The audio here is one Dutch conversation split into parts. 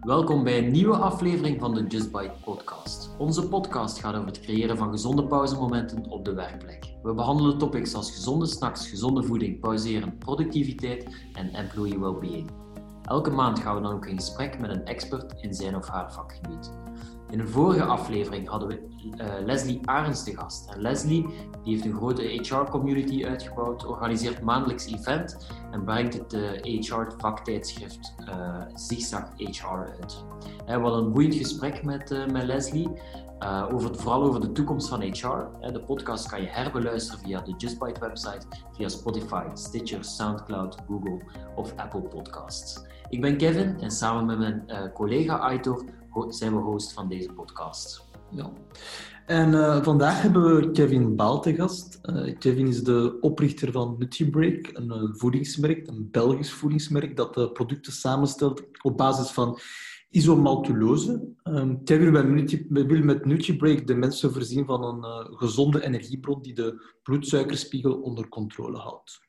Welkom bij een nieuwe aflevering van de Just Bite podcast. Onze podcast gaat over het creëren van gezonde pauzemomenten op de werkplek. We behandelen topics als gezonde snacks, gezonde voeding, pauzeren, productiviteit en employee well-being. Elke maand gaan we dan ook in gesprek met een expert in zijn of haar vakgebied. In de vorige aflevering hadden we uh, Leslie Arends te gast. En Leslie die heeft een grote HR-community uitgebouwd, organiseert maandelijks event en brengt het HR-vaktijdschrift uh, eh, Zigzag HR uit. We hadden een boeiend gesprek met, met Leslie, over, vooral over de toekomst van HR. De podcast kan je herbeluisteren via de JustBite website, via Spotify, Stitcher, Soundcloud, Google of Apple Podcasts. Ik ben Kevin en samen met mijn collega Aitor zijn we host van deze podcast. Ja. En uh, vandaag hebben we Kevin Baal te gast. Uh, Kevin is de oprichter van NutriBreak, een uh, voedingsmerk, een Belgisch voedingsmerk dat de producten samenstelt op basis van isomaltulose. Um, Kevin wil met NutriBreak de mensen voorzien van een gezonde energiebron die de bloedsuikerspiegel onder controle houdt.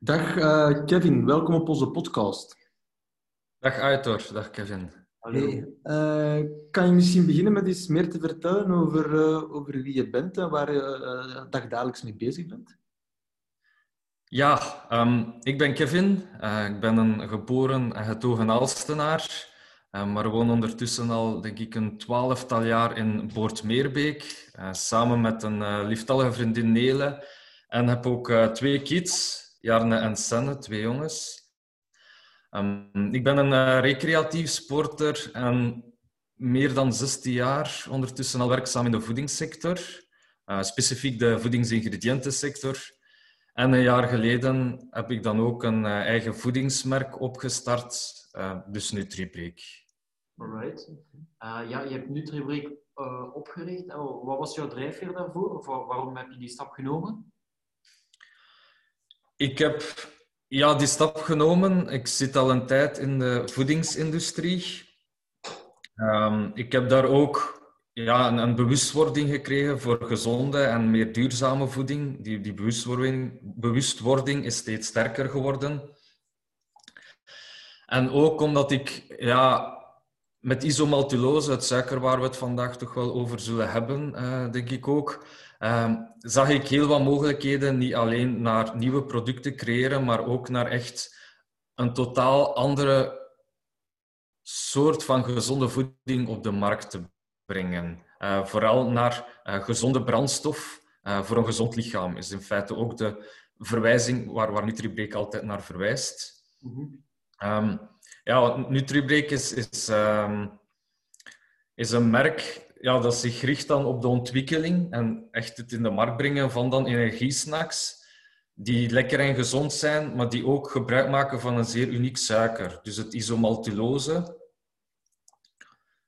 Dag Kevin, welkom op onze podcast. Dag Aitor, dag Kevin. Hey, uh, kan je misschien beginnen met iets meer te vertellen over, uh, over wie je bent en waar je uh, dagdagelijks mee bezig bent? Ja, um, ik ben Kevin. ik ben een geboren en getogen Alstenaar. maar woon ondertussen al, denk ik, een twaalftal jaar in Boortmeerbeek. samen met een lieftallige vriendin Nele. En heb ook twee kids, Jarne en Senne, twee jongens. Um, ik ben een uh, recreatief sporter en meer dan 16 jaar ondertussen al werkzaam in de voedingssector, uh, specifiek de voedingsingrediëntensector. En een jaar geleden heb ik dan ook een uh, eigen voedingsmerk opgestart, dus NutriBreak. Alright. ja, je hebt NutriBreak opgericht. wat was jouw drijfveer daarvoor? Of waarom heb je die stap genomen? Ik heb ja, die stap genomen. Ik zit al een tijd in de voedingsindustrie. Um, ik heb daar ook ja, een, bewustwording gekregen voor gezonde en meer duurzame voeding. Die, die bewustwording, bewustwording is steeds sterker geworden. En ook omdat ik ja, met isomaltulose, het suiker waar we het vandaag toch wel over zullen hebben, uh, denk ik ook, Ehm, zag ik heel wat mogelijkheden, niet alleen naar nieuwe producten creëren, maar ook naar echt een totaal andere soort van gezonde voeding op de markt te brengen. Uh, vooral naar uh, gezonde brandstof uh, voor een gezond lichaam is in feite ook de verwijzing waar, waar NutriBreak altijd naar verwijst. Mm -hmm. um, ja, NutriBreak is, is, um, is een merk ja, dat zich richt dan op de ontwikkeling en echt het in de markt brengen van dan energiesnacks die lekker en gezond zijn, maar die ook gebruik maken van een zeer uniek suiker. Dus het isomaltulose,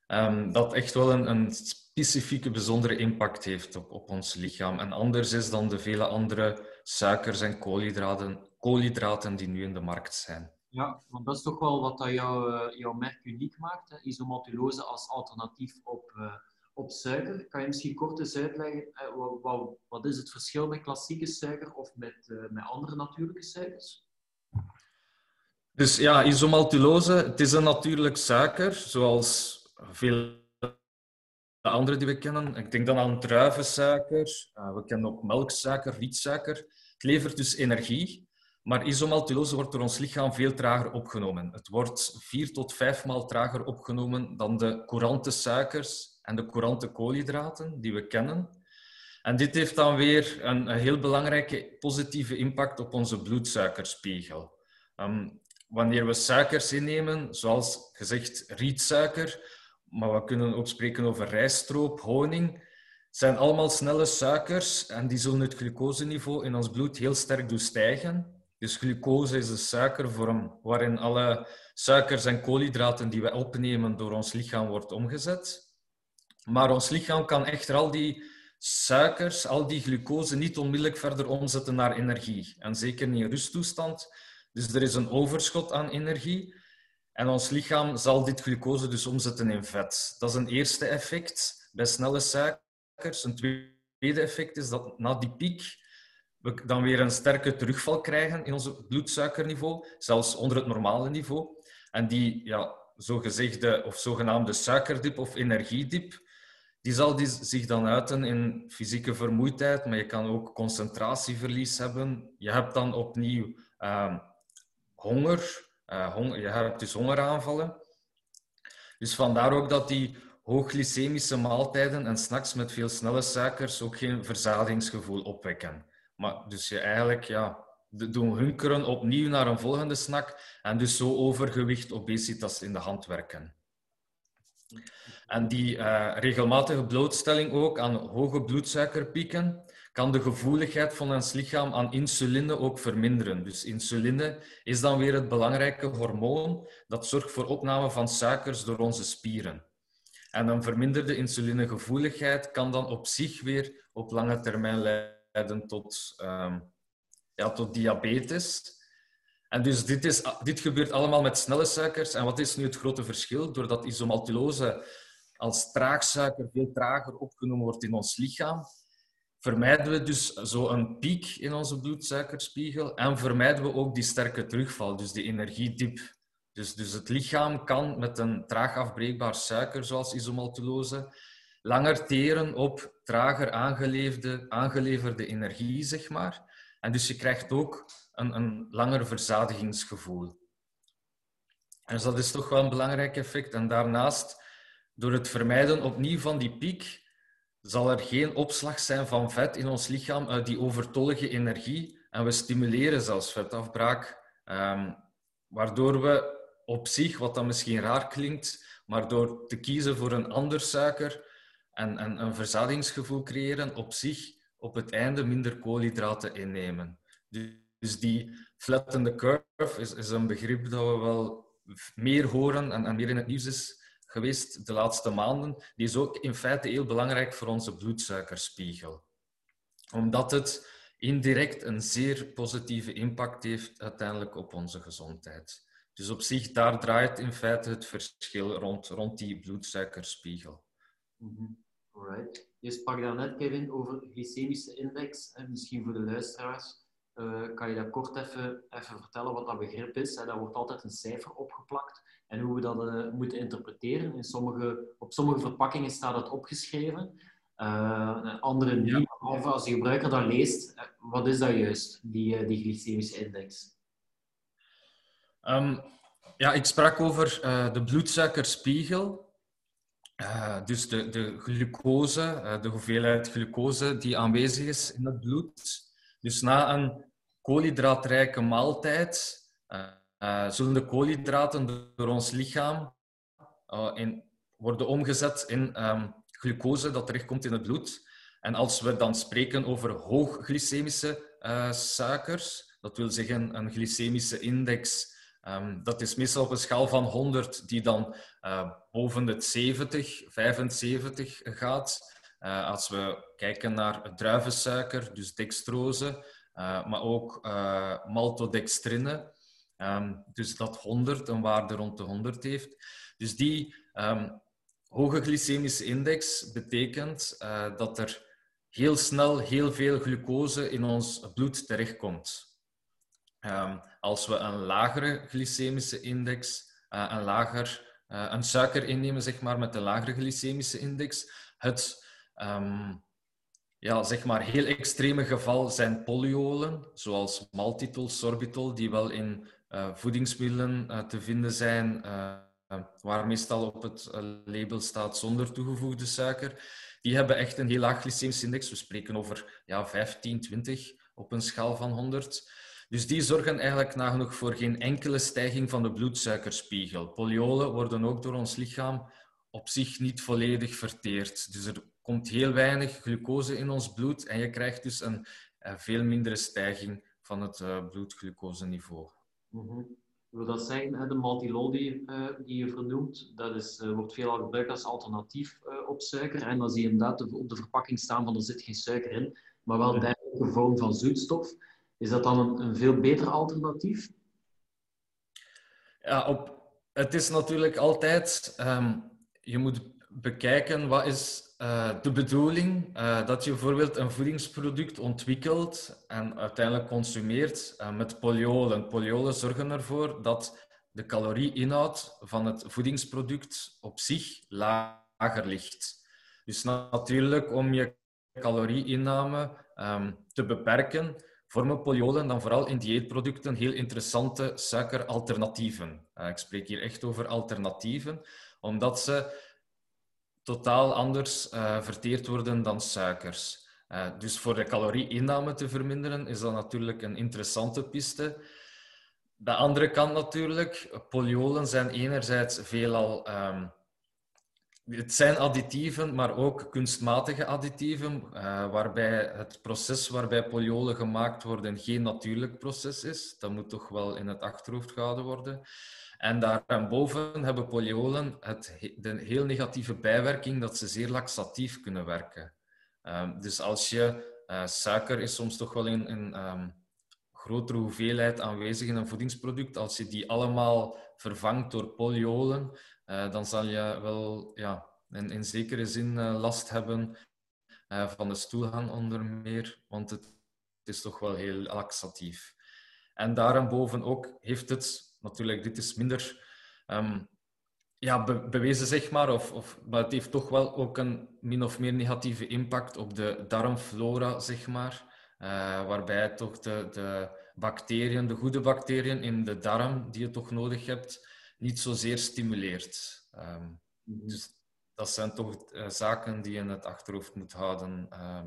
um, dat echt wel een, een, specifieke, bijzondere impact heeft op, op ons lichaam. En anders is dan de vele andere suikers en koolhydraten, koolhydraten die nu in de markt zijn. Ja, want dat is toch wel wat dat uh, jouw merk uniek maakt. Hè? Isomaltulose als alternatief op, uh, op suiker. Kan je misschien kort eens uitleggen, eh, wat, wat, is het verschil met klassieke suiker of met, uh, met andere natuurlijke suikers? Dus ja, isomaltulose, het is een natuurlijk suiker, zoals veel andere die we kennen. Ik denk dan aan druivensuiker, uh, we kennen ook melksuiker, rietsuiker. Het levert dus energie, maar isomaltulose wordt door ons lichaam veel trager opgenomen. Het wordt vier tot vijf maal trager opgenomen dan de courante suikers en de courante koolhydraten die we kennen. En dit heeft dan weer een, heel belangrijke positieve impact op onze bloedsuikerspiegel. Um, wanneer we suikers innemen, zoals gezegd rietsuiker, maar we kunnen ook spreken over rijstroop, honing, zijn allemaal snelle suikers en die zullen het glucoseniveau in ons bloed heel sterk doen stijgen. Dus glucose is de suikervorm waarin alle suikers en koolhydraten die we opnemen door ons lichaam wordt omgezet. Maar ons lichaam kan echter al die suikers, al die glucose niet onmiddellijk verder omzetten naar energie. En zeker niet in rusttoestand. Dus er is een overschot aan energie. En ons lichaam zal dit glucose dus omzetten in vet. Dat is een eerste effect bij snelle suikers. Een tweede effect is dat na die piek we dan weer een sterke terugval krijgen in ons bloedsuikerniveau, zelfs onder het normale niveau. En die ja, zogezegde of zogenaamde suikerdip of energiedip. Die zal die zich dan uiten in fysieke vermoeidheid, maar je kan ook concentratieverlies hebben. Je hebt dan opnieuw ehm, honger. Uh, honger. Je hebt dus hongeraanvallen. Dus vandaar ook dat die hoogglycemische maaltijden en snacks met veel snelle suikers ook geen verzadigingsgevoel opwekken. Maar dus je eigenlijk ja, doen hunkeren opnieuw naar een volgende snack en dus zo overgewicht, obesitas in de hand werken. En die uh, regelmatige blootstelling ook aan hoge bloedsuikerpieken kan de gevoeligheid van ons lichaam aan insuline ook verminderen. Dus insuline is dan weer het belangrijke hormoon dat zorgt voor opname van suikers door onze spieren. En een verminderde insulinegevoeligheid kan dan op zich weer op lange termijn leiden tot, um, ja, tot diabetes. En dus dit, is, dit gebeurt allemaal met snelle suikers. En wat is nu het grote verschil? Doordat isomaltulose als traagsuiker veel trager opgenomen wordt in ons lichaam, vermijden we dus zo een piek in onze bloedsuikerspiegel en vermijden we ook die sterke terugval, dus die energiedip. Dus, dus het lichaam kan met een traag afbreekbaar suiker, zoals isomaltulose, langer teren op trager aangeleverde, aangeleverde energie, zeg maar. En dus je krijgt ook een, een langer verzadigingsgevoel. Dus dat is toch wel een belangrijk effect. En daarnaast, door het vermijden opnieuw van die piek, zal er geen opslag zijn van vet in ons lichaam uit die overtollige energie. En we stimuleren zelfs vetafbraak, um, waardoor we op zich, wat dan misschien raar klinkt, maar door te kiezen voor een ander suiker en, en een verzadigingsgevoel creëren, op zich op het einde minder koolhydraten innemen. Dus die flattende curve is, is een begrip dat we wel meer horen en, en meer in het nieuws is geweest de laatste maanden. Die is ook in feite heel belangrijk voor onze bloedsuikerspiegel. Omdat het indirect een zeer positieve impact heeft uiteindelijk op onze gezondheid. Dus op zich, daar draait in feite het verschil rond, rond die bloedsuikerspiegel. Mm Alright. Je sprak daarnet, Kevin, over glycemische index. En misschien voor de luisteraars, uh, kan je dat kort even, even vertellen wat dat begrip is? Daar wordt altijd een cijfer opgeplakt. En hoe we dat uh, moeten interpreteren. In sommige, op sommige verpakkingen staat het opgeschreven. Uh, andere niet. Ja. Als de gebruiker dat leest, wat is dat juist, die, die glycemische index? Um, ja, ik sprak over de bloedsuikerspiegel. Uh, dus de, de glucose, uh, de hoeveelheid glucose die aanwezig is in het bloed. Dus na een koolhydraatrijke maaltijd zullen de koolhydraten door ons lichaam in, worden omgezet in um, glucose dat terechtkomt in het bloed. En als we dan spreken over hoogglycemische suikers, dat wil zeggen een glycemische index Um, dat is meestal op een schaal van 100 die dan boven de 70, 75 gaat. Als we kijken naar druivensuiker, dus dextrose, maar ook maltodextrine. Um, dus dat 100, een waarde rond de 100 heeft. Dus die um, hoge glycemische index betekent dat er heel snel heel veel glucose in ons bloed terechtkomt. Um, als we een lagere glycemische index, een, lager, een suiker innemen zeg maar, met een lagere glycemische index, het ja, zeg maar heel extreme geval zijn polyolen, zoals maltitol, sorbitol, die wel in uh, voedingsmiddelen te vinden zijn, waar meestal op het label staat zonder toegevoegde suiker. Die hebben echt een heel laag glycemische index. We spreken over ja, 15, 20 op een schaal van 100. Dus die zorgen eigenlijk nagenoeg voor geen enkele stijging van de bloedsuikerspiegel. Poliolen worden ook door ons lichaam op zich niet volledig verteerd. Dus er komt heel weinig glucose in ons bloed en je krijgt dus een, een eh, veel mindere stijging van het uh, bloedglucoseniveau. Mm -hmm. Wil dat zeggen, de maltilol die, uh, die je vernoemt, dat is, wordt veelal gebruikt als alternatief op suiker. En dan zie je inderdaad op de verpakking staan van er zit geen suiker in, maar wel een vorm van zoetstof. Is dat dan een, een veel beter alternatief? Ja, op, het is natuurlijk altijd, um, je moet bekijken wat is uh, de bedoeling uh, dat je bijvoorbeeld een voedingsproduct ontwikkelt en uiteindelijk consumeert uh, met poliolen. Poliolen zorgen ervoor dat de calorieinhoud van het voedingsproduct op zich lager ligt. Dus natuurlijk, om je calorieinname um, te beperken, vormen poliolen dan vooral in dieetproducten heel interessante suikeralternatieven. Ik spreek hier echt over alternatieven, omdat ze totaal anders uh, verteerd worden dan suikers. Uh, dus voor de calorieinname te verminderen is dat natuurlijk een interessante piste. De andere kant natuurlijk, poliolen zijn enerzijds veelal um, het zijn additieven, maar ook kunstmatige additieven, uh, waarbij het proces waarbij poliolen gemaakt worden geen natuurlijk proces is. Dat moet toch wel in het achterhoofd gehouden worden. En daarboven hebben poliolen het, de heel negatieve bijwerking dat ze zeer laxatief kunnen werken. Um, dus als je uh, suiker is soms toch wel in een um, grotere hoeveelheid aanwezig in een voedingsproduct, als je die allemaal vervangt door poliolen, uh, dan zal je wel ja, in, in zekere zin uh, last hebben van de stoelgang onder meer, want het is toch wel heel laxatief. En daarboven ook heeft het natuurlijk, dit is minder um, ja, bewezen, zeg maar, of, of, maar het heeft toch wel ook een min of meer negatieve impact op de darmflora, zeg maar. Uh, waarbij toch de, de bacteriën, de goede bacteriën in de darm die je toch nodig hebt, niet zozeer stimuleert. Um, Dus dat zijn toch uh, zaken die je in het achterhoofd moet houden uh,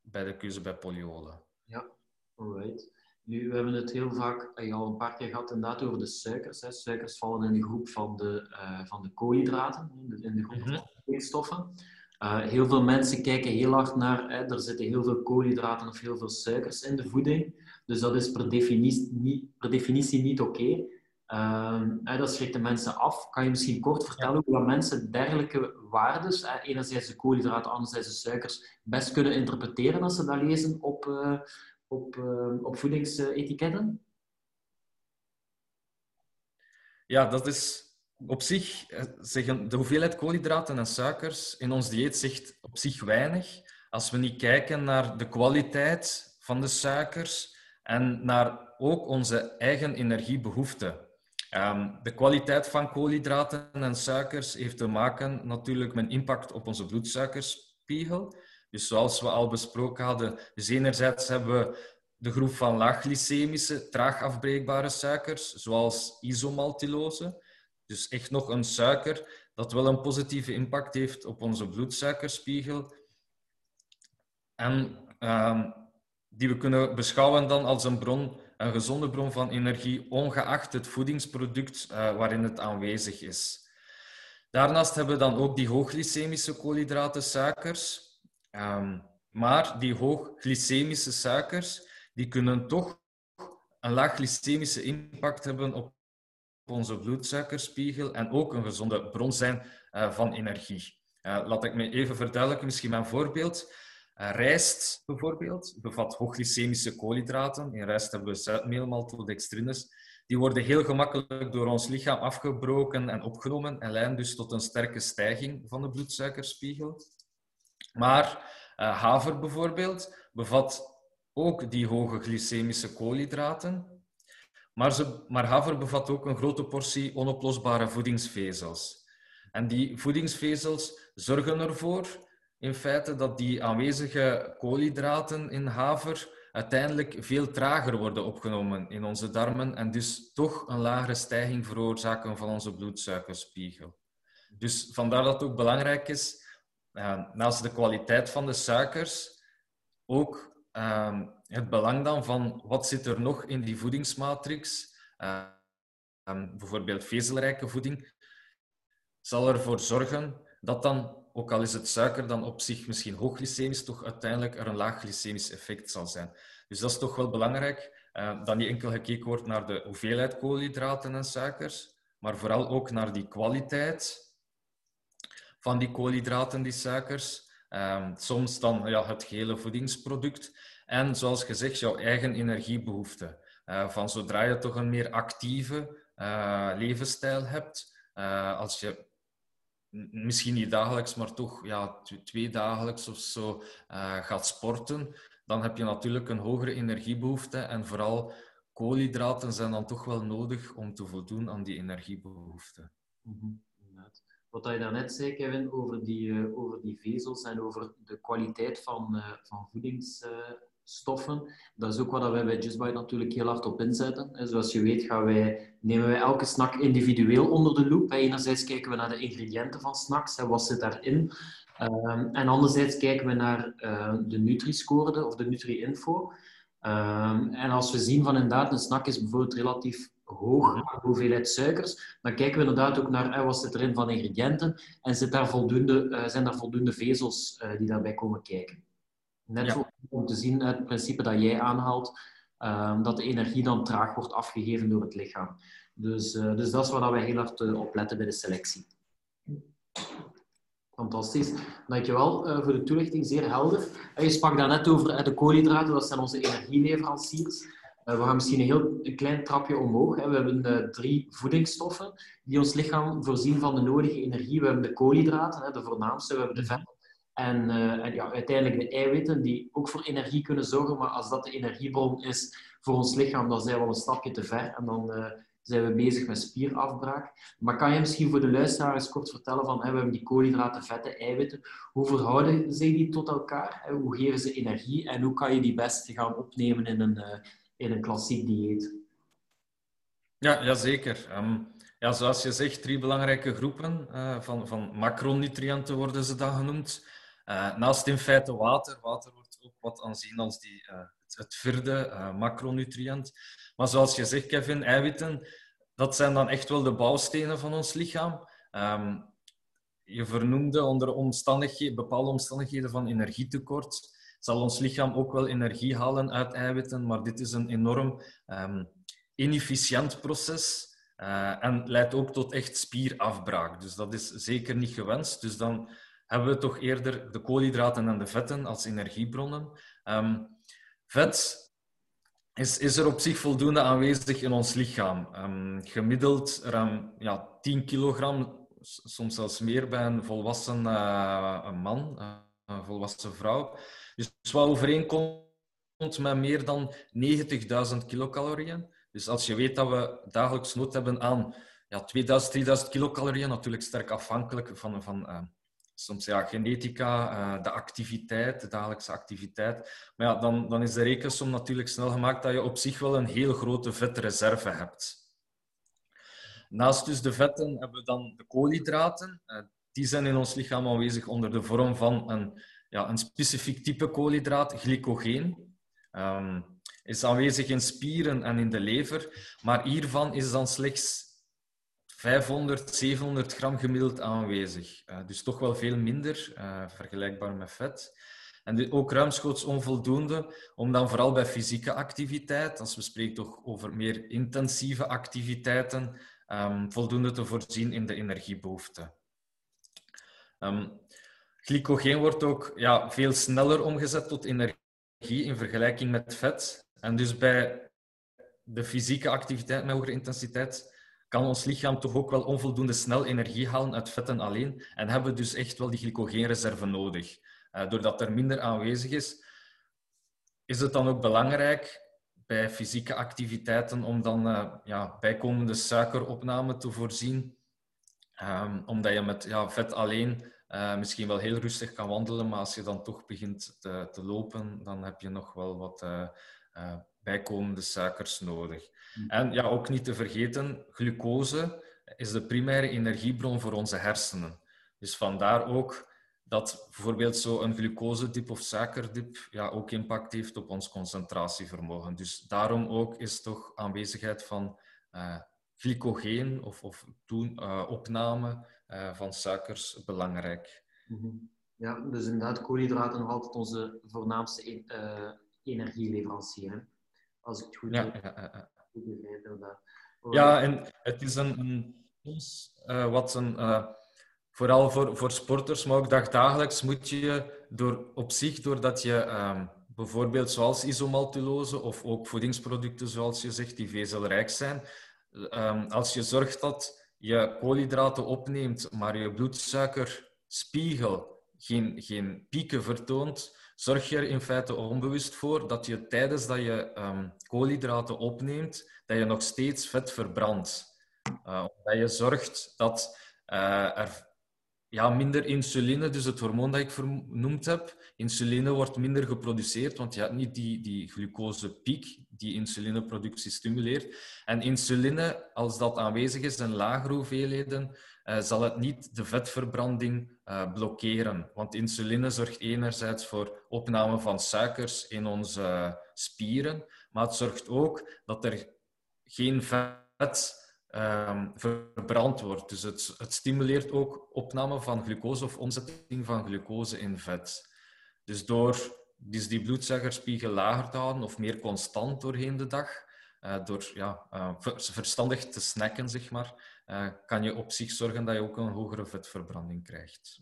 bij de keuze bij poliolen. Ja, alright. Nu, we hebben het heel vaak uh, al een paar keer gehad inderdaad over de suikers. Hè. Suikers vallen in de groep van de, uh, van de koolhydraten, in de groep mm -hmm. van de. Uh, heel veel mensen kijken heel hard naar, hè, er zitten heel veel koolhydraten of heel veel suikers in de voeding. Dus dat is per definitie niet, per definitie niet oké. Okay. dat schrikt de mensen af. Kan je misschien kort vertellen hoe dat mensen dergelijke waardes, hè, enerzijds de koolhydraten, anderzijds de suikers, best kunnen interpreteren als ze dat lezen op, op, uh, op voedingsetiketten? Ja, dat is op zich, eh, zeggen, de hoeveelheid koolhydraten en suikers in ons dieet zegt op zich weinig. Als we niet kijken naar de kwaliteit van de suikers en naar ook onze eigen energiebehoeften. Um, de kwaliteit van koolhydraten en suikers heeft te maken natuurlijk met impact op onze bloedsuikerspiegel. Dus zoals we al besproken hadden, dus enerzijds hebben we de groep van laagglycemische, traag afbreekbare suikers, zoals isomaltulose. Dus echt nog een suiker dat wel een positieve impact heeft op onze bloedsuikerspiegel. En uh, die we kunnen beschouwen dan als een bron, een gezonde bron van energie, ongeacht het voedingsproduct uh, waarin het aanwezig is. Daarnaast hebben we dan ook die hoogglycemische koolhydraten, suikers. Um, maar die hoogglycemische suikers die kunnen toch een laag glycemische impact hebben op onze bloedsuikerspiegel en ook een gezonde bron zijn uh, van energie. Uh, laat ik me even verduidelijken, misschien mijn voorbeeld. Uh, rijst bijvoorbeeld bevat hoogglycemische koolhydraten. In rijst hebben we zuidmeel, maltodextrines. Die worden heel gemakkelijk door ons lichaam afgebroken en opgenomen en leiden dus tot een sterke stijging van de bloedsuikerspiegel. Maar haver bijvoorbeeld bevat ook die hoge glycemische koolhydraten. Maar, ze, maar haver bevat ook een grote portie onoplosbare voedingsvezels. En die voedingsvezels zorgen ervoor, in feite, dat die aanwezige koolhydraten in haver uiteindelijk veel trager worden opgenomen in onze darmen en dus toch een lagere stijging veroorzaken van onze bloedsuikerspiegel. Dus vandaar dat het ook belangrijk is, naast de kwaliteit van de suikers, ook Ehm, het belang dan van wat zit er nog in die voedingsmatrix, uh, bijvoorbeeld vezelrijke voeding, zal ervoor zorgen dat dan, ook al is het suiker dan op zich misschien hoogglycemisch, toch uiteindelijk er een laag glycemisch effect zal zijn. Dus dat is toch wel belangrijk, dat niet enkel gekeken wordt naar de hoeveelheid koolhydraten en suikers, maar vooral ook naar die kwaliteit van die koolhydraten, die suikers, Um, soms dan ja, het gehele voedingsproduct. En zoals gezegd, jouw eigen energiebehoefte. Uh, van zodra je toch een meer actieve uh, levensstijl hebt, uh, als je misschien niet dagelijks, maar toch ja, twee dagelijks of zo gaat sporten, dan heb je natuurlijk een hogere energiebehoefte en vooral koolhydraten zijn dan toch wel nodig om te voldoen aan die energiebehoeften. Mm Wat je daarnet zei, Kevin, over die, uh, over die vezels en over de kwaliteit van, uh, van voedingsstoffen, dat is ook wat wij bij JustBite natuurlijk heel hard op inzetten. En zoals je weet gaan wij, nemen wij elke snack individueel onder de loep. Enerzijds kijken we naar de ingrediënten van snacks, en wat zit daarin. Um, en anderzijds kijken we naar uh, de Nutri-score of de Nutri-info. Um, en als we zien van inderdaad, een snack is bijvoorbeeld relatief hoog hoeveelheid suikers, dan kijken we inderdaad ook naar uh, wat zit erin van ingrediënten en zit daar voldoende, uh, zijn daar voldoende vezels uh, die daarbij komen kijken. Net ja. om te zien het principe dat jij aanhaalt, um, dat de energie dan traag wordt afgegeven door het lichaam. Dus, dus dat is waar wij heel hard op letten bij de selectie. Fantastisch. Dankjewel voor de toelichting, zeer helder. Je sprak daarnet over de koolhydraten, dat zijn onze energieleveranciers. We gaan misschien een heel een klein trapje omhoog. Hè. We hebben drie voedingsstoffen die ons lichaam voorzien van de nodige energie. We hebben de koolhydraten, hè, de voornaamste, we hebben de vetten. En, en ja, uiteindelijk de eiwitten, die ook voor energie kunnen zorgen. Maar als dat de energiebron is voor ons lichaam, dan zijn we al een stapje te ver. En dan zijn we bezig met spierafbraak. Maar kan je misschien voor de luisteraars kort vertellen van, hè, we hebben die koolhydraten, vetten, eiwitten. Hoe verhouden ze die tot elkaar? Hè? Hoe geven ze energie? En hoe kan je die best gaan opnemen in een, in een klassiek dieet? Ja, jazeker. Um, ja, zoals je zegt, drie belangrijke groepen uh, van, van macronutriënten worden ze dan genoemd. Uh, naast in feite water. Water wordt ook wat aanzien als die, het, het vierde macronutriënt. Maar zoals je zegt, Kevin, eiwitten, dat zijn dan echt wel de bouwstenen van ons lichaam. Um, je vernoemde onder omstandigheden, bepaalde omstandigheden van energietekort, zal ons lichaam ook wel energie halen uit eiwitten, maar dit is een enorm um, inefficiënt proces uh, en leidt ook tot echt spierafbraak. Dus dat is zeker niet gewenst. Dus dan hebben we toch eerder de koolhydraten en de vetten als energiebronnen. Um, vet is, is er op zich voldoende aanwezig in ons lichaam. Um, gemiddeld ruim ja, 10 kilogram, soms zelfs meer bij een volwassen een man, uh, een volwassen vrouw. Dus wat overeenkomt met meer dan 90.000 kilocalorieën. Dus als je weet dat we dagelijks nood hebben aan ja, 2000, 3000 kilocalorieën, natuurlijk sterk afhankelijk van, van uh, soms ja, genetica, uh, de activiteit, de dagelijkse activiteit. Maar ja, dan, dan is de rekensom natuurlijk snel gemaakt dat je op zich wel een heel grote vetreserve hebt. Naast dus de vetten hebben we dan de koolhydraten. Uh, die zijn in ons lichaam aanwezig onder de vorm van een, ja, een specifiek type koolhydraat, glycogeen. Um, is aanwezig in spieren en in de lever, maar hiervan is dan slechts 500, 700 gram gemiddeld aanwezig. Uh, dus toch wel veel minder, uh, vergelijkbaar met vet. En ook ruimschoots onvoldoende, om dan vooral bij fysieke activiteit, als we spreken toch over meer intensieve activiteiten, um, voldoende te voorzien in de energiebehoeften. Um, glycogeen wordt ook ja, veel sneller omgezet tot energie in vergelijking met vet. En dus bij de fysieke activiteit met hogere intensiteit kan ons lichaam toch ook wel onvoldoende snel energie halen uit vetten alleen en hebben we dus echt wel die glycogeenreserve nodig. Uh, doordat er minder aanwezig is, is het dan ook belangrijk bij fysieke activiteiten om dan uh, ja, bijkomende suikeropname te voorzien. Um, omdat je met ja, vet alleen uh, misschien wel heel rustig kan wandelen, maar als je dan toch begint te, te lopen, dan heb je nog wel wat bijkomende suikers nodig. Hm. En ja, ook niet te vergeten, glucose is de primaire energiebron voor onze hersenen. Dus vandaar ook dat bijvoorbeeld zo een glucosedip of suikerdip ja, ook impact heeft op ons concentratievermogen. Dus daarom ook is toch aanwezigheid van glycogeen of, of toen, opname uh, van suikers belangrijk. Mhm. Ja, dus inderdaad, koolhydraten nog altijd onze voornaamste energieleverancier. Als ik het goed ja, ja, ja ja, en het is een, een uh, wat een, uh, vooral voor, voor sporters, maar ook dagdagelijks moet je door, op zich, doordat je um, bijvoorbeeld zoals isomaltulose of ook voedingsproducten, zoals je zegt, die vezelrijk zijn, um, als je zorgt dat je koolhydraten opneemt, maar je bloedsuikerspiegel geen, geen pieken vertoont, zorg je er in feite onbewust voor dat je tijdens dat je um, koolhydraten opneemt, dat je nog steeds vet verbrandt. Uh, dat je zorgt dat uh, er ja, minder insuline, dus het hormoon dat ik vernoemd heb, insuline wordt minder geproduceerd, want je hebt niet die, die glucosepiek die insulineproductie stimuleert. En insuline, als dat aanwezig is in lagere hoeveelheden, uh, zal het niet de vetverbranding uh, blokkeren. Want insuline zorgt enerzijds voor opname van suikers in onze spieren, maar het zorgt ook dat er geen vet um, verbrand wordt. Dus het, het, stimuleert ook opname van glucose of omzetting van glucose in vet. Dus door dus die bloedsuikerspiegel lager te houden of meer constant doorheen de dag, uh, door ja, uh, verstandig te snacken, zeg maar, uh, kan je op zich zorgen dat je ook een hogere vetverbranding krijgt.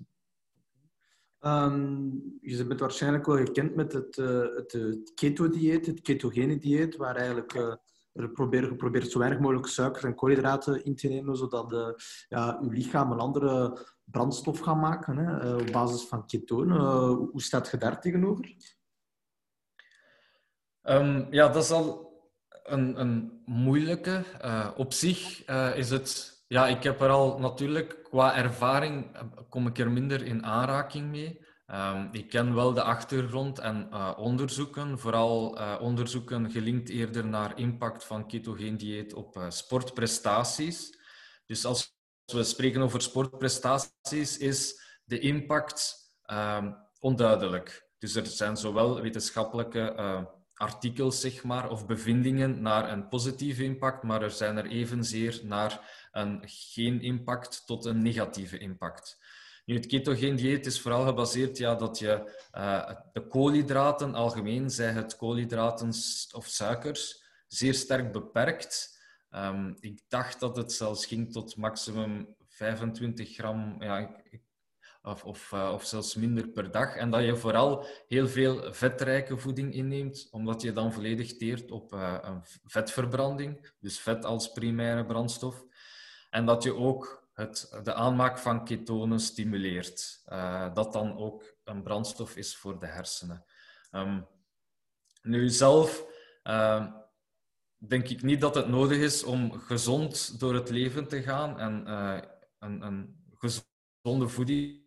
Um, je bent waarschijnlijk wel gekend met het, het, keto-dieet, het ketogene dieet, waar eigenlijk er proberen geprobeerd zo weinig mogelijk suikers en koolhydraten in te nemen, zodat de, ja, lichaam een andere brandstof gaat maken hè, eh, op basis van ketonen. Uh, hoe staat je daar tegenover? Um, ja, dat is al een, een moeilijke. Uh, op zich is het... Ja, ik heb er al natuurlijk qua ervaring kom ik er minder in aanraking mee. Um, ik ken wel de achtergrond en onderzoeken, vooral onderzoeken gelinkt eerder naar impact van ketogeen dieet op sportprestaties. Dus als we spreken over sportprestaties, is de impact um, onduidelijk. Dus er zijn zowel wetenschappelijke artikels zeg maar, of bevindingen naar een positieve impact, maar er zijn er evenzeer naar een geen impact tot een negatieve impact. Nu, het ketogeen dieet is vooral gebaseerd ja, dat je uh, de koolhydraten algemeen, zij het koolhydraten of suikers, zeer sterk beperkt. Um, ik dacht dat het zelfs ging tot maximum 25 gram ja, of, of, uh, of zelfs minder per dag. En dat je vooral heel veel vetrijke voeding inneemt, omdat je dan volledig teert op uh, een vetverbranding, dus vet als primaire brandstof. En dat je ook het, de aanmaak van ketonen stimuleert. Uh, dat dan ook een brandstof is voor de hersenen. Um, nu zelf uh, denk ik niet dat het nodig is om gezond door het leven te gaan en uh, een, een, gezonde voeding,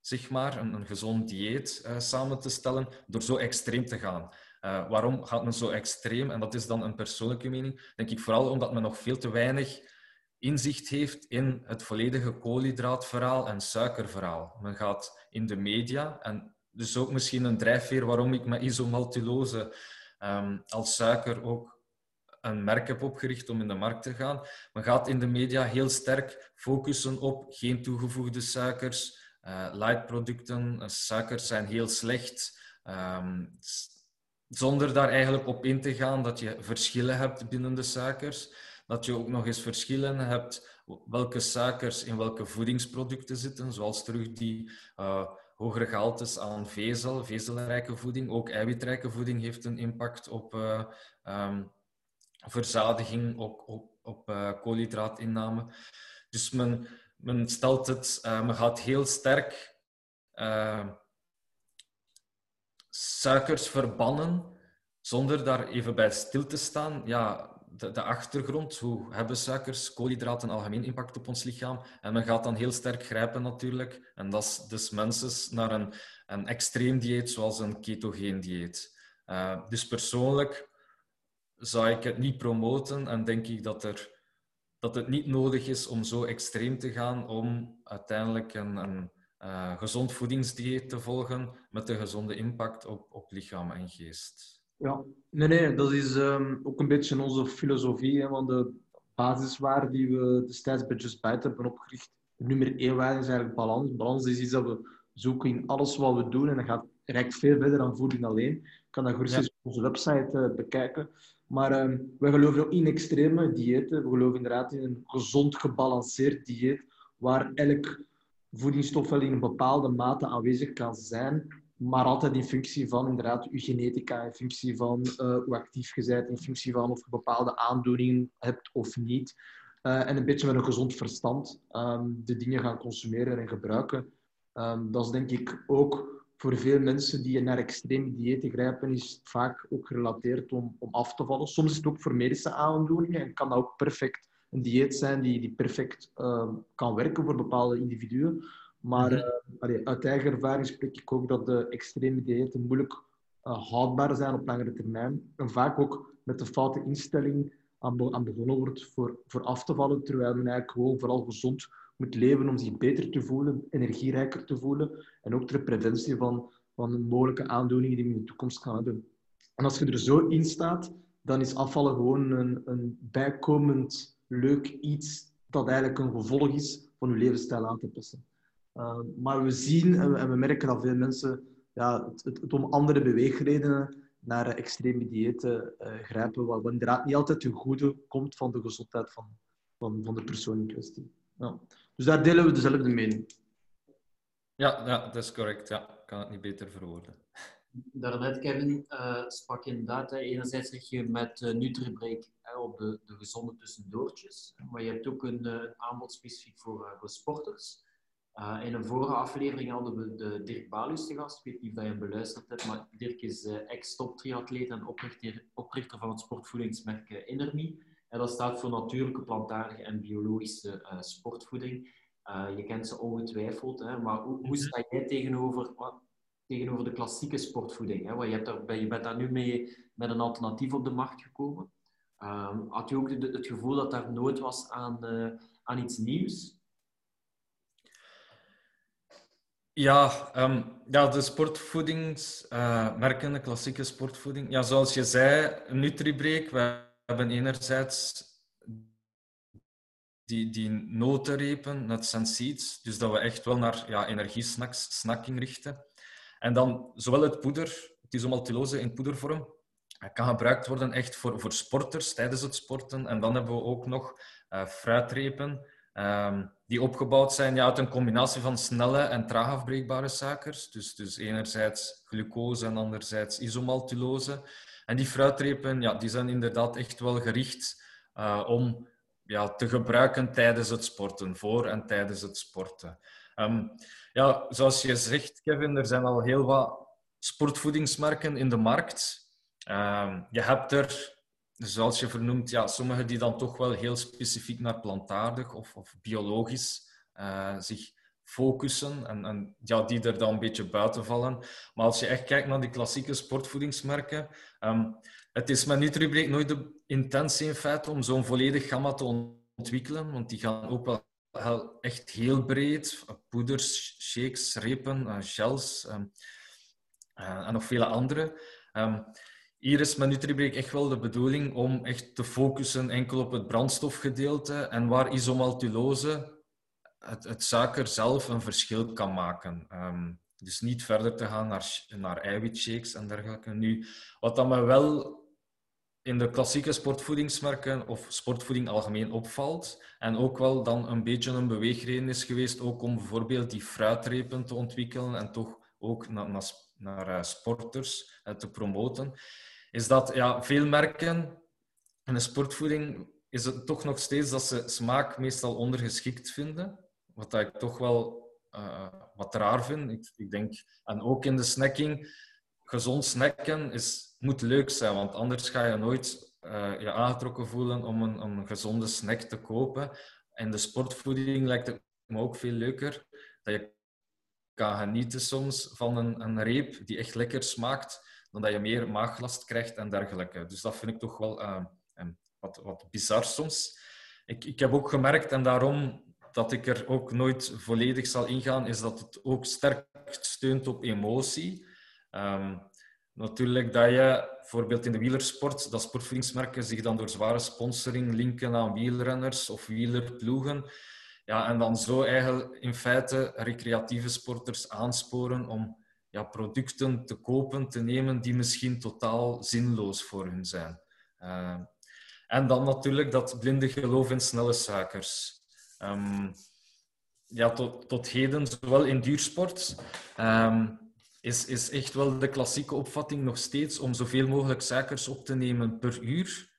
zeg maar, een, een gezond dieet samen te stellen door zo extreem te gaan. waarom gaat men zo extreem? En dat is dan een persoonlijke mening. Denk ik vooral omdat men nog veel te weinig inzicht heeft in het volledige koolhydraatverhaal en suikerverhaal. Men gaat in de media, en dus ook misschien een drijfveer waarom ik met isomaltulose um, als suiker ook een merk heb opgericht om in de markt te gaan. Men gaat in de media heel sterk focussen op geen toegevoegde suikers, uh, lightproducten, uh, suikers zijn heel slecht. Um, zonder daar eigenlijk op in te gaan dat je verschillen hebt binnen de suikers dat je ook nog eens verschillen hebt welke suikers in welke voedingsproducten zitten, zoals terug die uh, hogere gehaltes aan vezel, vezelrijke voeding. Ook eiwitrijke voeding heeft een impact op uh, um, verzadiging, op, op, op uh, koolhydraatinname. Dus men, men stelt het, men gaat heel sterk suikers verbannen, zonder daar even bij stil te staan. Ja, de, de, achtergrond. Hoe hebben suikers, koolhydraten algemeen impact op ons lichaam? En men gaat dan heel sterk grijpen natuurlijk. En dat is dus mensen naar een, een extreem dieet zoals een ketogeen dieet. Uh, dus persoonlijk zou ik het niet promoten en denk ik dat, er, dat het niet nodig is om zo extreem te gaan om uiteindelijk een, een uh, gezond voedingsdieet te volgen met een gezonde impact op, op lichaam en geest. Ja, nee, nee, dat is um, ook een beetje onze filosofie. Hè, want de basiswaarde die we destijds bij Just Bite hebben opgericht, de nummer één waarde is eigenlijk balans. Balans is iets dat we zoeken in alles wat we doen en dat gaat reikt veel verder dan voeding alleen. Je kan dat gerust ja. op onze website uh, bekijken. Maar um, we geloven ook in extreme diëten. We geloven inderdaad in een gezond gebalanceerd dieet, waar elk voedingsstof wel in een bepaalde mate aanwezig kan zijn, maar altijd in functie van inderdaad je genetica, in functie van uh, hoe actief je bent, in functie van of je bepaalde aandoeningen hebt of niet. Uh, en een beetje met een gezond verstand um, de dingen gaan consumeren en gebruiken. Um, dat is denk ik ook voor veel mensen die naar extreme diëten grijpen, is vaak ook gerelateerd om, om af te vallen. Soms is het ook voor medische aandoeningen en kan ook perfect een dieet zijn die, die perfect uh, kan werken voor bepaalde individuen. Maar -hmm. uh, uit eigen ervaring spreek ik ook dat de extreme diëten moeilijk uh, houdbaar zijn op langere termijn. En vaak ook met de foute instelling aan begonnen wordt voor, voor af te vallen, terwijl men eigenlijk gewoon vooral gezond moet leven om zich beter te voelen, energierijker te voelen en ook ter preventie van, van mogelijke aandoeningen die we in de toekomst gaan hebben. En als je er zo in staat, dan is afvallen gewoon een, een bijkomend leuk iets dat eigenlijk een gevolg is van je levensstijl aan te passen. Uh, maar we zien en we, en we, merken dat veel mensen ja, het, het, het om andere beweegredenen naar extreme diëten uh, grijpen, wat inderdaad niet altijd ten goede komt van de gezondheid van, van, van de persoon in kwestie. Ja. Dus daar delen we dezelfde mening. Ja, ja dat is correct. Ja, ik kan het niet beter verwoorden. Daarnet, Kevin, uh, sprak inderdaad, hè, enerzijds zeg je met uh, Nutribreak hè, op de, de gezonde tussendoortjes, maar je hebt ook een, uh, aanbod specifiek voor, uh, voor sporters. In een vorige aflevering hadden we de Dirk Balus te gast. Ik weet niet of je hem beluisterd hebt, maar Dirk is ex-top-triatleet en oprichter, oprichter van het sportvoedingsmerk Innerme. En dat staat voor natuurlijke, plantaardige en biologische sportvoeding. je kent ze ongetwijfeld, hè, maar hoe, hoe sta jij tegenover tegenover de klassieke sportvoeding. Hè? Want je, hebt daar, je bent daar nu mee met een alternatief op de markt gekomen. Um, had je ook het gevoel dat daar nood was aan, uh, aan iets nieuws? Ja, um, ja de sportvoedingsmerken, uh, de klassieke sportvoeding. Ja, zoals je zei, Nutribreak. We hebben enerzijds die, die notenrepen, nuts and seeds. Dus dat we echt wel naar ja, energiesnacks, snacking richten. En dan zowel het poeder, het isomaltulose in poedervorm, kan gebruikt worden echt voor, voor sporters tijdens het sporten. En dan hebben we ook nog uh, fruitrepen um, die opgebouwd zijn ja, uit een combinatie van snelle en traag afbreekbare suikers. Dus, dus enerzijds glucose en anderzijds isomaltulose. En die fruitrepen ja, die zijn inderdaad echt wel gericht uh, om ja, te gebruiken tijdens het sporten, voor en tijdens het sporten. Um, ja, zoals je zegt, Kevin, er zijn al heel wat sportvoedingsmerken in de markt. Um, je hebt er, zoals je vernoemt, ja, sommige die dan toch wel heel specifiek naar plantaardig of, of biologisch uh, zich focussen en, en, ja, die er dan een beetje buiten vallen. Maar als je echt kijkt naar die klassieke sportvoedingsmerken, um, het is met Nutribreak nooit de intentie in feite om zo'n volledig gamma te ontwikkelen, want die gaan ook wel echt heel breed. Poeders, shakes, repen, uh, gels um, uh, en nog vele andere. Um, hier is met Nutribreak echt wel de bedoeling om echt te focussen enkel op het brandstofgedeelte en waar isomaltulose, het, het suiker zelf, een verschil kan maken. Um, dus niet verder te gaan naar, naar eiwitshakes en dergelijke. Nu, wat dan wel in de klassieke sportvoedingsmerken of sportvoeding algemeen opvalt. En ook wel dan een beetje een beweegreden is geweest ook om bijvoorbeeld die fruitrepen te ontwikkelen en toch ook naar, naar, naar eh, sporters eh, te promoten. Is dat ja, veel merken in de sportvoeding is het toch nog steeds dat ze smaak meestal ondergeschikt vinden. Wat ik toch wel uh, wat raar vind. Ik, ik denk, en ook in de snacking, gezond snacken is moet leuk zijn, want anders ga je nooit uh, je aangetrokken voelen om een, een, gezonde snack te kopen. En de sportvoeding lijkt het me ook veel leuker dat je kan genieten soms van een, een reep die echt lekker smaakt, dan dat je meer maaglast krijgt en dergelijke. Dus dat vind ik toch wel uh, wat, wat bizar soms. Ik, ik heb ook gemerkt, en daarom dat ik er ook nooit volledig zal ingaan, is dat het ook sterk steunt op emotie. Um, Natuurlijk dat je, bijvoorbeeld in de wielersport, dat sportvoedingsmerken zich dan door zware sponsoring linken aan wielrenners of wielerploegen. Ja, en dan zo eigenlijk in feite recreatieve sporters aansporen om ja, producten te kopen, te nemen die misschien totaal zinloos voor hun zijn. Uh, en dan natuurlijk dat blinde geloof in snelle suikers. Um, ja, tot, tot heden, zowel in duursport um, is, is echt wel de klassieke opvatting nog steeds om zoveel mogelijk suikers op te nemen per uur.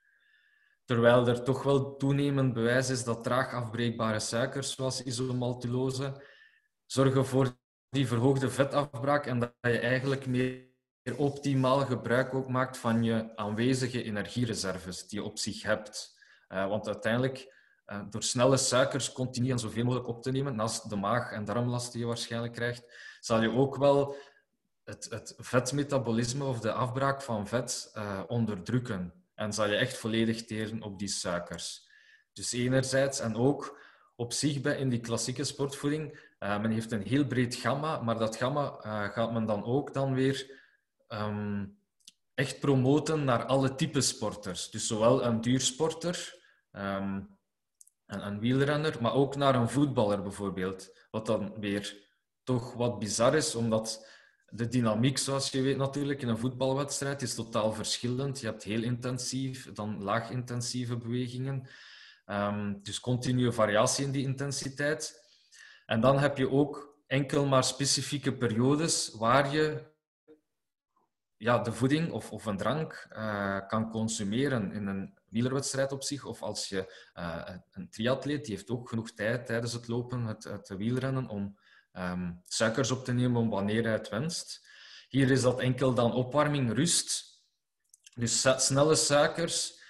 Terwijl er toch wel toenemend bewijs is dat traag afbreekbare suikers, zoals isomaltulose, zorgen voor die verhoogde vetafbraak en dat je eigenlijk meer optimaal gebruik ook maakt van je aanwezige energiereserves die je op zich hebt. Uh, want uiteindelijk, uh, door snelle suikers continu en zoveel mogelijk op te nemen, naast de maag- en darmlast die je waarschijnlijk krijgt, zal je ook wel het, het vetmetabolisme of de afbraak van vet uh, onderdrukken. En zal je echt volledig teren op die suikers. Dus enerzijds, en ook op zich bij in die klassieke sportvoeding, uh, men heeft een heel breed gamma, maar dat gamma uh, gaat men dan ook dan weer um, echt promoten naar alle type sporters. Dus zowel een duursporter, um, een, een wielrenner, maar ook naar een voetballer bijvoorbeeld. Wat dan weer toch wat bizar is, omdat de dynamiek, zoals je weet natuurlijk, in een voetbalwedstrijd is totaal verschillend. Je hebt heel intensief, dan laag intensieve bewegingen. Um, dus continue variatie in die intensiteit. En dan heb je ook enkel maar specifieke periodes waar je ja, de voeding of, of een drank uh, kan consumeren in een wielerwedstrijd op zich. Of als je uh, een triatleet, die heeft ook genoeg tijd tijdens het lopen, het, het wielrennen, om um, suikers op te nemen wanneer hij het wenst. Hier is dat enkel dan opwarming, rust. Dus snelle suikers,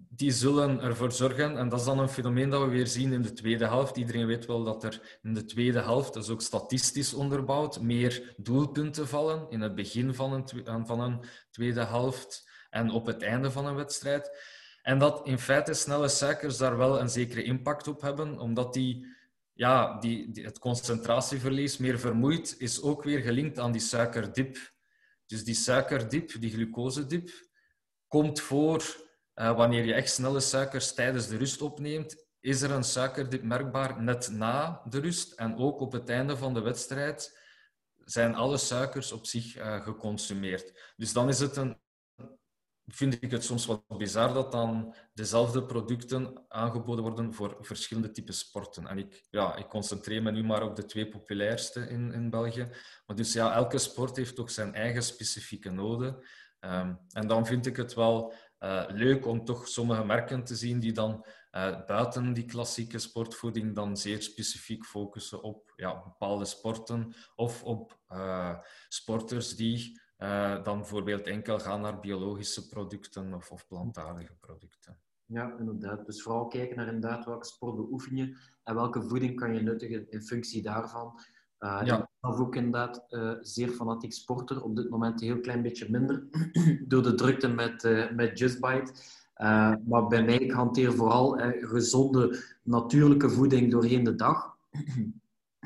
die zullen ervoor zorgen, en dat is dan een fenomeen dat we weer zien in de tweede helft. Iedereen weet wel dat er in de tweede helft, is ook statistisch onderbouwd, meer doelpunten vallen in het begin van een, van een tweede helft en op het einde van een wedstrijd. En dat in feite snelle suikers daar wel een zekere impact op hebben, omdat die ja, die, die, het concentratieverlies meer vermoeid is ook weer gelinkt aan die suikerdip. Dus die suikerdip, die glucosedip, komt voor uh, wanneer je echt snelle suikers tijdens de rust opneemt. Is er een suikerdip merkbaar net na de rust en ook op het einde van de wedstrijd zijn alle suikers op zich uh, geconsumeerd. Dus dan is het een, vind ik het soms wat bizar dat dan dezelfde producten aangeboden worden voor verschillende typen sporten. En ik, ja, ik concentreer me nu maar op de twee populairste in, in België. Maar dus ja, elke sport heeft toch zijn eigen specifieke noden. Um, en dan vind ik het wel uh, leuk om toch sommige merken te zien die dan uh, buiten die klassieke sportvoeding dan zeer specifiek focussen op ja, bepaalde sporten of op uh, sporters die dan bijvoorbeeld enkel gaan naar biologische producten of, of plantaardige producten. Ja, inderdaad. Dus vooral kijken naar inderdaad welke sport beoefen je en welke voeding kan je nuttigen in functie daarvan. Uh, ja. Ben ook inderdaad uh, zeer fanatiek sporter. Op dit moment een heel klein beetje minder door de drukte met, uh, met Just Bite. maar bij mij, ik hanteer vooral gezonde, natuurlijke voeding doorheen de dag.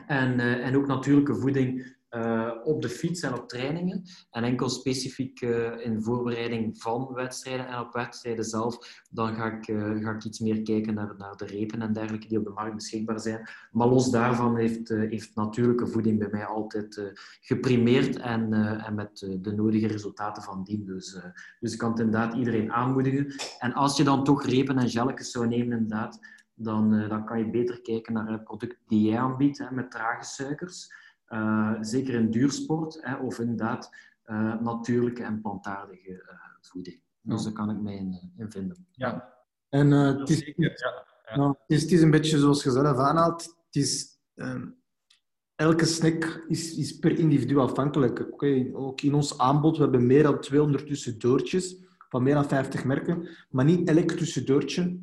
en, en ook natuurlijke voeding uh, op de fiets en op trainingen. En enkel specifiek uh, in voorbereiding van wedstrijden en op wedstrijden zelf, dan ga ik, uh, ga ik iets meer kijken naar, naar de repen en dergelijke die op de markt beschikbaar zijn. Maar los daarvan heeft, heeft natuurlijke voeding bij mij altijd geprimeerd en, en met de nodige resultaten van dien. Dus, dus ik kan het inderdaad iedereen aanmoedigen. En als je dan toch repen en gelletjes zou nemen, inderdaad, dan, dan kan je beter kijken naar het product die jij aanbiedt hè, met trage suikers. Uh, zeker in duursport, hè, of inderdaad uh, natuurlijke en plantaardige uh, voeding. Dus daar kan ik mij in, in vinden. Ja. En het is, ja. Ja. Nou, het, is, het, is, een beetje zoals je zelf aanhaalt. Het is, um, elke snack is, is per individu afhankelijk. Okay, ook in ons aanbod, we hebben meer dan 200 tussendoortjes van meer dan 50 merken. Maar niet elk tussendoortje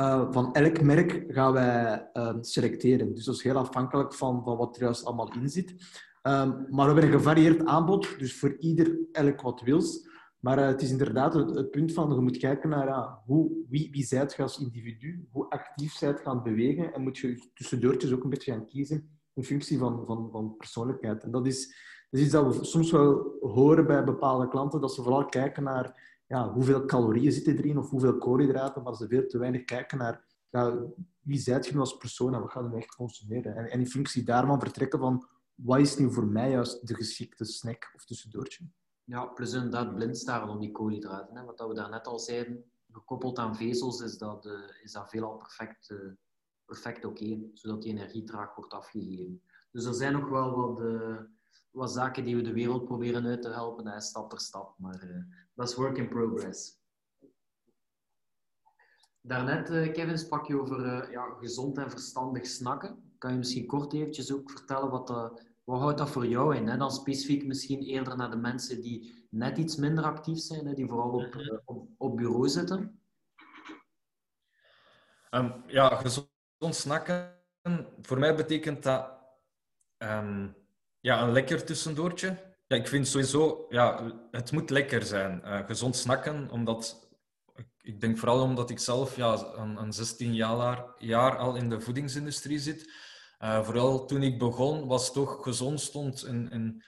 uh, van elk merk gaan wij uh, selecteren. Dus dat is heel afhankelijk van, van wat er juist allemaal in zit. Um, maar we hebben een gevarieerd aanbod, dus voor ieder elk wat wils. Maar uh, het is inderdaad het, het, punt van, je moet kijken naar hoe, wie, wie zijt je als individu, hoe actief zijt gaan bewegen en moet je tussendoortjes ook een beetje gaan kiezen in functie van, van, van persoonlijkheid. En dat is, dat is iets dat we soms wel horen bij bepaalde klanten, dat ze vooral kijken naar ja, hoeveel calorieën zitten erin of hoeveel koolhydraten, maar ze veel te weinig kijken naar ja, wie zijt je nu als persoon en wat gaat je echt consumeren. En, en, in functie daarvan vertrekken van wat is nu voor mij juist de geschikte snack of tussendoortje. Ja, plus inderdaad blind staren op die koolhydraten. Hè. Wat we daarnet al zeiden, gekoppeld aan vezels is dat, uh, is dat veelal perfect, uh, perfect oké, zodat die energie traag wordt afgegeven. Dus er zijn nog wel wat, uh, wat zaken die we de wereld proberen uit te helpen, hè, stap per stap. Maar dat is work in progress. Daarnet, uh, Kevin, sprak je over uh, ja, gezond en verstandig snakken. Kan je misschien kort eventjes ook vertellen wat, Wat houdt dat voor jou in? Hè? Dan specifiek misschien eerder naar de mensen die net iets minder actief zijn, hè? die vooral op, Mhm. eh, op, op bureau zitten. Ehm, ja, gezond snacken. Voor mij betekent dat ehm, ja, een lekker tussendoortje. Ja, ik vind sowieso, ja, het moet lekker zijn. Eh, gezond snakken, omdat ik, denk vooral omdat ik zelf ja, een, een 16 jaar, jaar al in de voedingsindustrie zit. Eh, vooral toen ik begon, was toch gezond stond in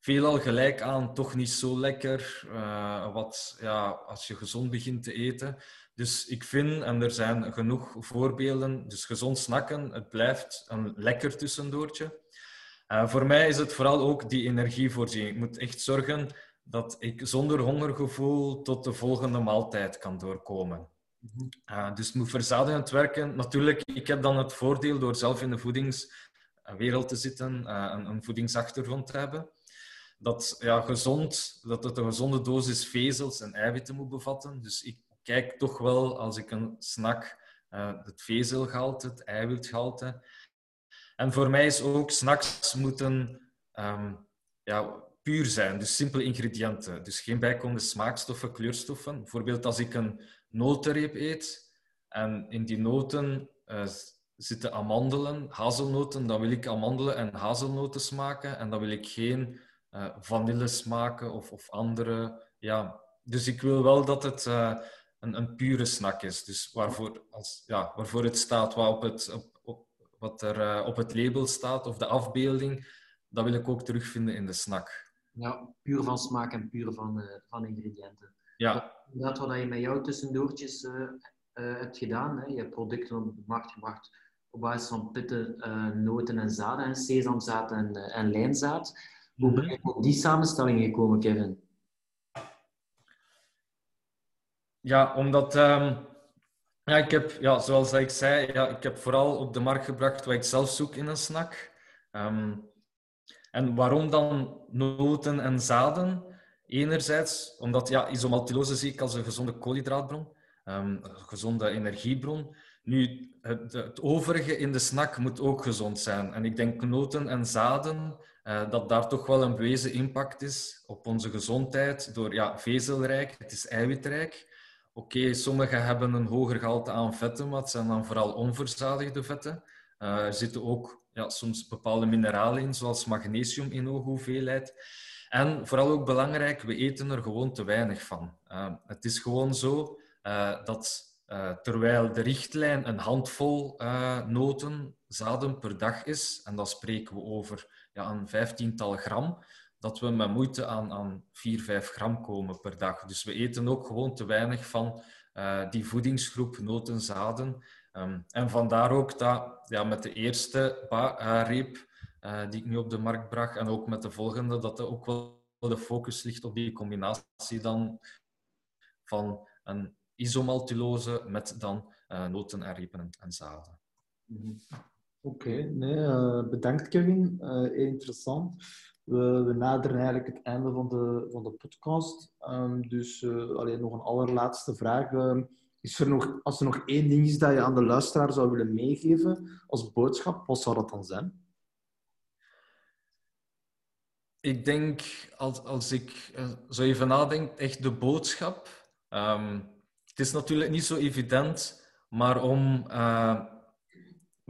veelal gelijk aan, toch niet zo lekker. eh, wat, ja, als je gezond begint te eten. Dus ik vind, en er zijn genoeg voorbeelden, dus gezond snakken, het blijft een lekker tussendoortje. Eh, voor mij is het vooral ook die energievoorziening. Ik moet echt zorgen dat ik zonder hongergevoel tot de volgende maaltijd kan doorkomen. Uh, dus het moet verzadigend werken. Natuurlijk, ik heb dan het voordeel door zelf in de voedingswereld te zitten, uh, een, een, voedingsachtergrond te hebben, dat, ja, gezond, dat het een gezonde dosis vezels en eiwitten moet bevatten. Dus ik kijk toch wel, als ik een snack, het vezelgehalte, het eiwitgehalte. En voor mij is ook, snacks moeten um, ja, puur zijn, dus simpele ingrediënten. Dus geen bijkomende smaakstoffen, kleurstoffen. Bijvoorbeeld als ik een notenreep eet en in die noten uh, zitten amandelen, hazelnoten, dan wil ik amandelen en hazelnoten smaken en dan wil ik geen uh, vanille smaken of, of andere. Ja. Dus ik wil wel dat het uh, een, een, pure snack is, dus waarvoor, als, ja, waarvoor het staat, wat, op het, wat er op het label staat of de afbeelding, dat wil ik ook terugvinden in de snack. Ja, puur van smaak en puur van, van ingrediënten. Ja, inderdaad wat je met jouw tussendoortjes uh, hebt gedaan. Hè. Je hebt producten op de markt gebracht op basis van pitten, uh, noten en zaden, en sesamzaad en, en lijnzaad. Hoe ben je op die samenstelling gekomen, Kevin? Ja, omdat um, ja, ik heb, ja, zoals ik zei, ja, ik heb vooral op de markt gebracht wat ik zelf zoek in een snack. Um, en waarom dan noten en zaden? Enerzijds omdat ja, isomaltulose zie ik als een gezonde koolhydraatbron, um, een gezonde energiebron. Nu, het, het, overige in de snack moet ook gezond zijn. En ik denk noten en zaden, uh, dat daar toch wel een bewezen impact is op onze gezondheid door ja, vezelrijk, het is eiwitrijk. Oké, okay, sommigen hebben een hoger gehalte aan vetten, maar het zijn dan vooral onverzadigde vetten. Uh, er zitten ook ja, soms bepaalde mineralen in, zoals magnesium in hoge hoeveelheid. En vooral ook belangrijk, we eten er gewoon te weinig van. Uh, het is gewoon zo uh, dat terwijl de richtlijn een handvol noten, zaden per dag is, en dan spreken we over ja, een vijftiental gram, dat we met moeite aan, aan 4, 5 gram komen per dag. Dus we eten ook gewoon te weinig van die voedingsgroep noten, zaden. Um, en vandaar ook dat ja, met de eerste reep uh, die ik nu op de markt bracht en ook met de volgende, dat er ook wel de focus ligt op die combinatie dan van een isomaltulose met dan uh, noten en repen en zaden. Mm-hmm. Oké, uh, bedankt Kevin. interessant. We, naderen eigenlijk het einde van de, van de podcast. Um, dus alleen nog een allerlaatste vraag. Uh, is er nog, als er nog één ding is dat je aan de luisteraar zou willen meegeven als boodschap, wat zou dat dan zijn? Ik denk, als, als ik uh, zo even nadenk, echt de boodschap. Um, het is natuurlijk niet zo evident, maar om uh,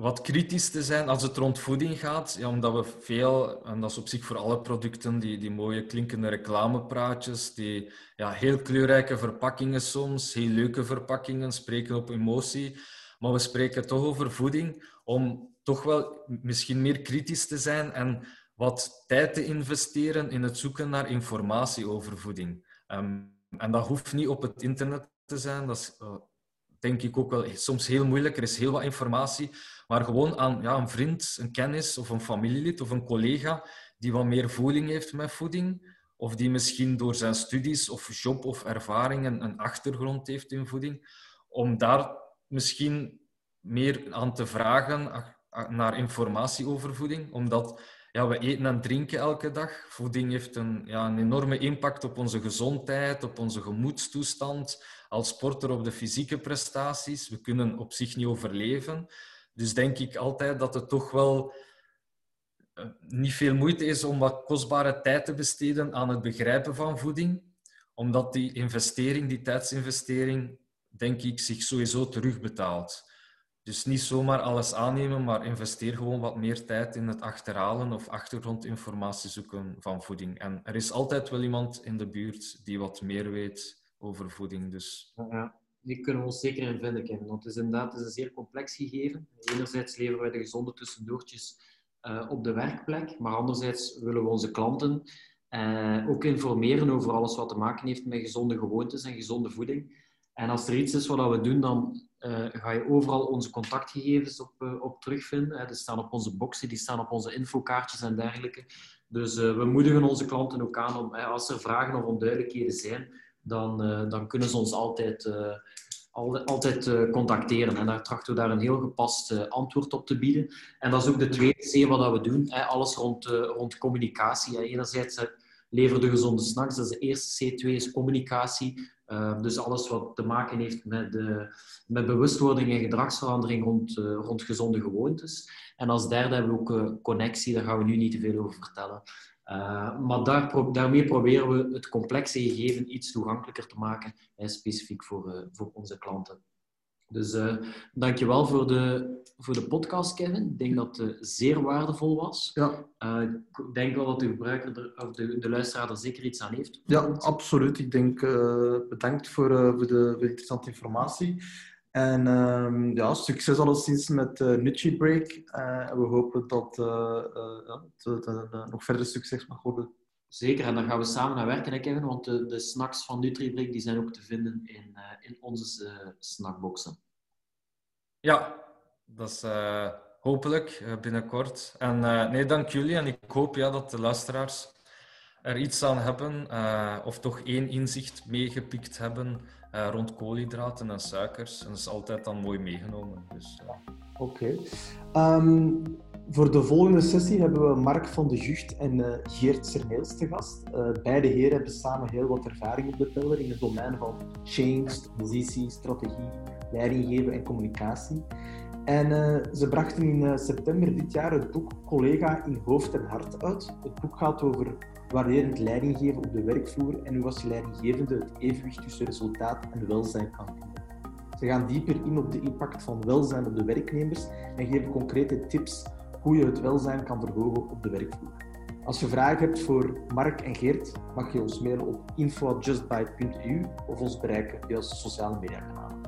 wat kritisch te zijn als het rond voeding gaat, ja, omdat we veel, en dat is op zich voor alle producten, die, die mooie klinkende reclamepraatjes, die ja, heel kleurrijke verpakkingen soms, heel leuke verpakkingen, spreken op emotie, maar we spreken toch over voeding om toch wel misschien meer kritisch te zijn en wat tijd te investeren in het zoeken naar informatie over voeding. Um, en dat hoeft niet op het internet te zijn. Dat is uh, denk ik ook wel soms heel moeilijk. Er is heel wat informatie. Maar gewoon aan ja, een vriend, een kennis of een familielid of een collega die wat meer voeling heeft met voeding. Of die misschien door zijn studies of job of ervaringen een achtergrond heeft in voeding. Om daar misschien meer aan te vragen naar informatie over voeding. Omdat ja, we eten en drinken elke dag. Voeding heeft een, ja, een enorme impact op onze gezondheid, op onze gemoedstoestand, als sporter op de fysieke prestaties. We kunnen op zich niet overleven. Dus denk ik altijd dat het toch wel niet veel moeite is om wat kostbare tijd te besteden aan het begrijpen van voeding, omdat die investering, die tijdsinvestering, denk ik, zich sowieso terugbetaalt. Dus niet zomaar alles aannemen, maar investeer gewoon wat meer tijd in het achterhalen of achtergrondinformatie zoeken van voeding. En er is altijd wel iemand in de buurt die wat meer weet over voeding. Dus... Ja, die kunnen we ons zeker in vinden, Kevin. Want het is inderdaad is een zeer complex gegeven. Enerzijds leveren wij de gezonde tussendoortjes uh, op de werkplek, maar anderzijds willen we onze klanten uh, ook informeren over alles wat te maken heeft met gezonde gewoontes en gezonde voeding. En als er iets is wat we doen, dan uh, ga je overal onze contactgegevens op, op terugvinden. Die staan op onze boxen, die staan op onze infokaartjes en dergelijke. Dus we moedigen onze klanten ook aan om, als er vragen of onduidelijkheden zijn, dan, dan kunnen ze ons altijd, altijd contacteren. En daar trachten we daar een heel gepast antwoord op te bieden. En dat is ook de tweede C wat we doen. Alles rond, rond communicatie. Enerzijds leveren de gezonde snacks. Dat is de eerste C2 is communicatie. Uh, dus alles wat te maken heeft met, de, met bewustwording en gedragsverandering rond, uh, rond gezonde gewoontes. En als derde hebben we ook uh, connectie, daar gaan we nu niet te veel over vertellen. Maar daar, daarmee proberen we het complexe gegeven iets toegankelijker te maken, specifiek voor, voor onze klanten. Dus uh, dankjewel voor de, voor de podcast, Kevin. Ik denk dat het zeer waardevol was. Ja. Ik denk wel dat de gebruiker er, of de, de luisteraar er zeker iets aan heeft. Ja, absoluut. Ik denk, bedankt voor, voor, de, voor de interessante informatie. En ehm, ja, succes alleszins met uh, Nutty Break. we hopen dat het nog verder succes mag worden. Zeker, en daar gaan we samen naar werken, hè, Kevin, want de, de snacks van NutriBreak die zijn ook te vinden in, uh, in onze uh, snackboxen. Ja, dat is uh, hopelijk binnenkort. En nee, dank jullie. En ik hoop ja, dat de luisteraars er iets aan hebben, of toch één inzicht meegepikt hebben rond koolhydraten en suikers. En dat is altijd dan mooi meegenomen. Dus, Oké. Okay. Um... Ehm, voor de volgende sessie hebben we Mark van de Jucht en uh, Geert Serneels te gast. Uh, beide heren hebben samen heel wat ervaring op de teller in het domein van change, transitie, strategie, leidinggeven en communicatie. En ze brachten in september dit jaar het boek Collega in Hoofd en Hart uit. Het boek gaat over waarderend leidinggeven op de werkvloer en hoe als leidinggevende het evenwicht tussen resultaat en welzijn kan vinden. Ze gaan dieper in op de impact van welzijn op de werknemers en geven concrete tips hoe je het welzijn kan verhogen op de werkvloer. Als je vragen hebt voor Mark en Geert, mag je ons mailen op info.justbite.eu of ons bereiken via onze sociale media kanalen.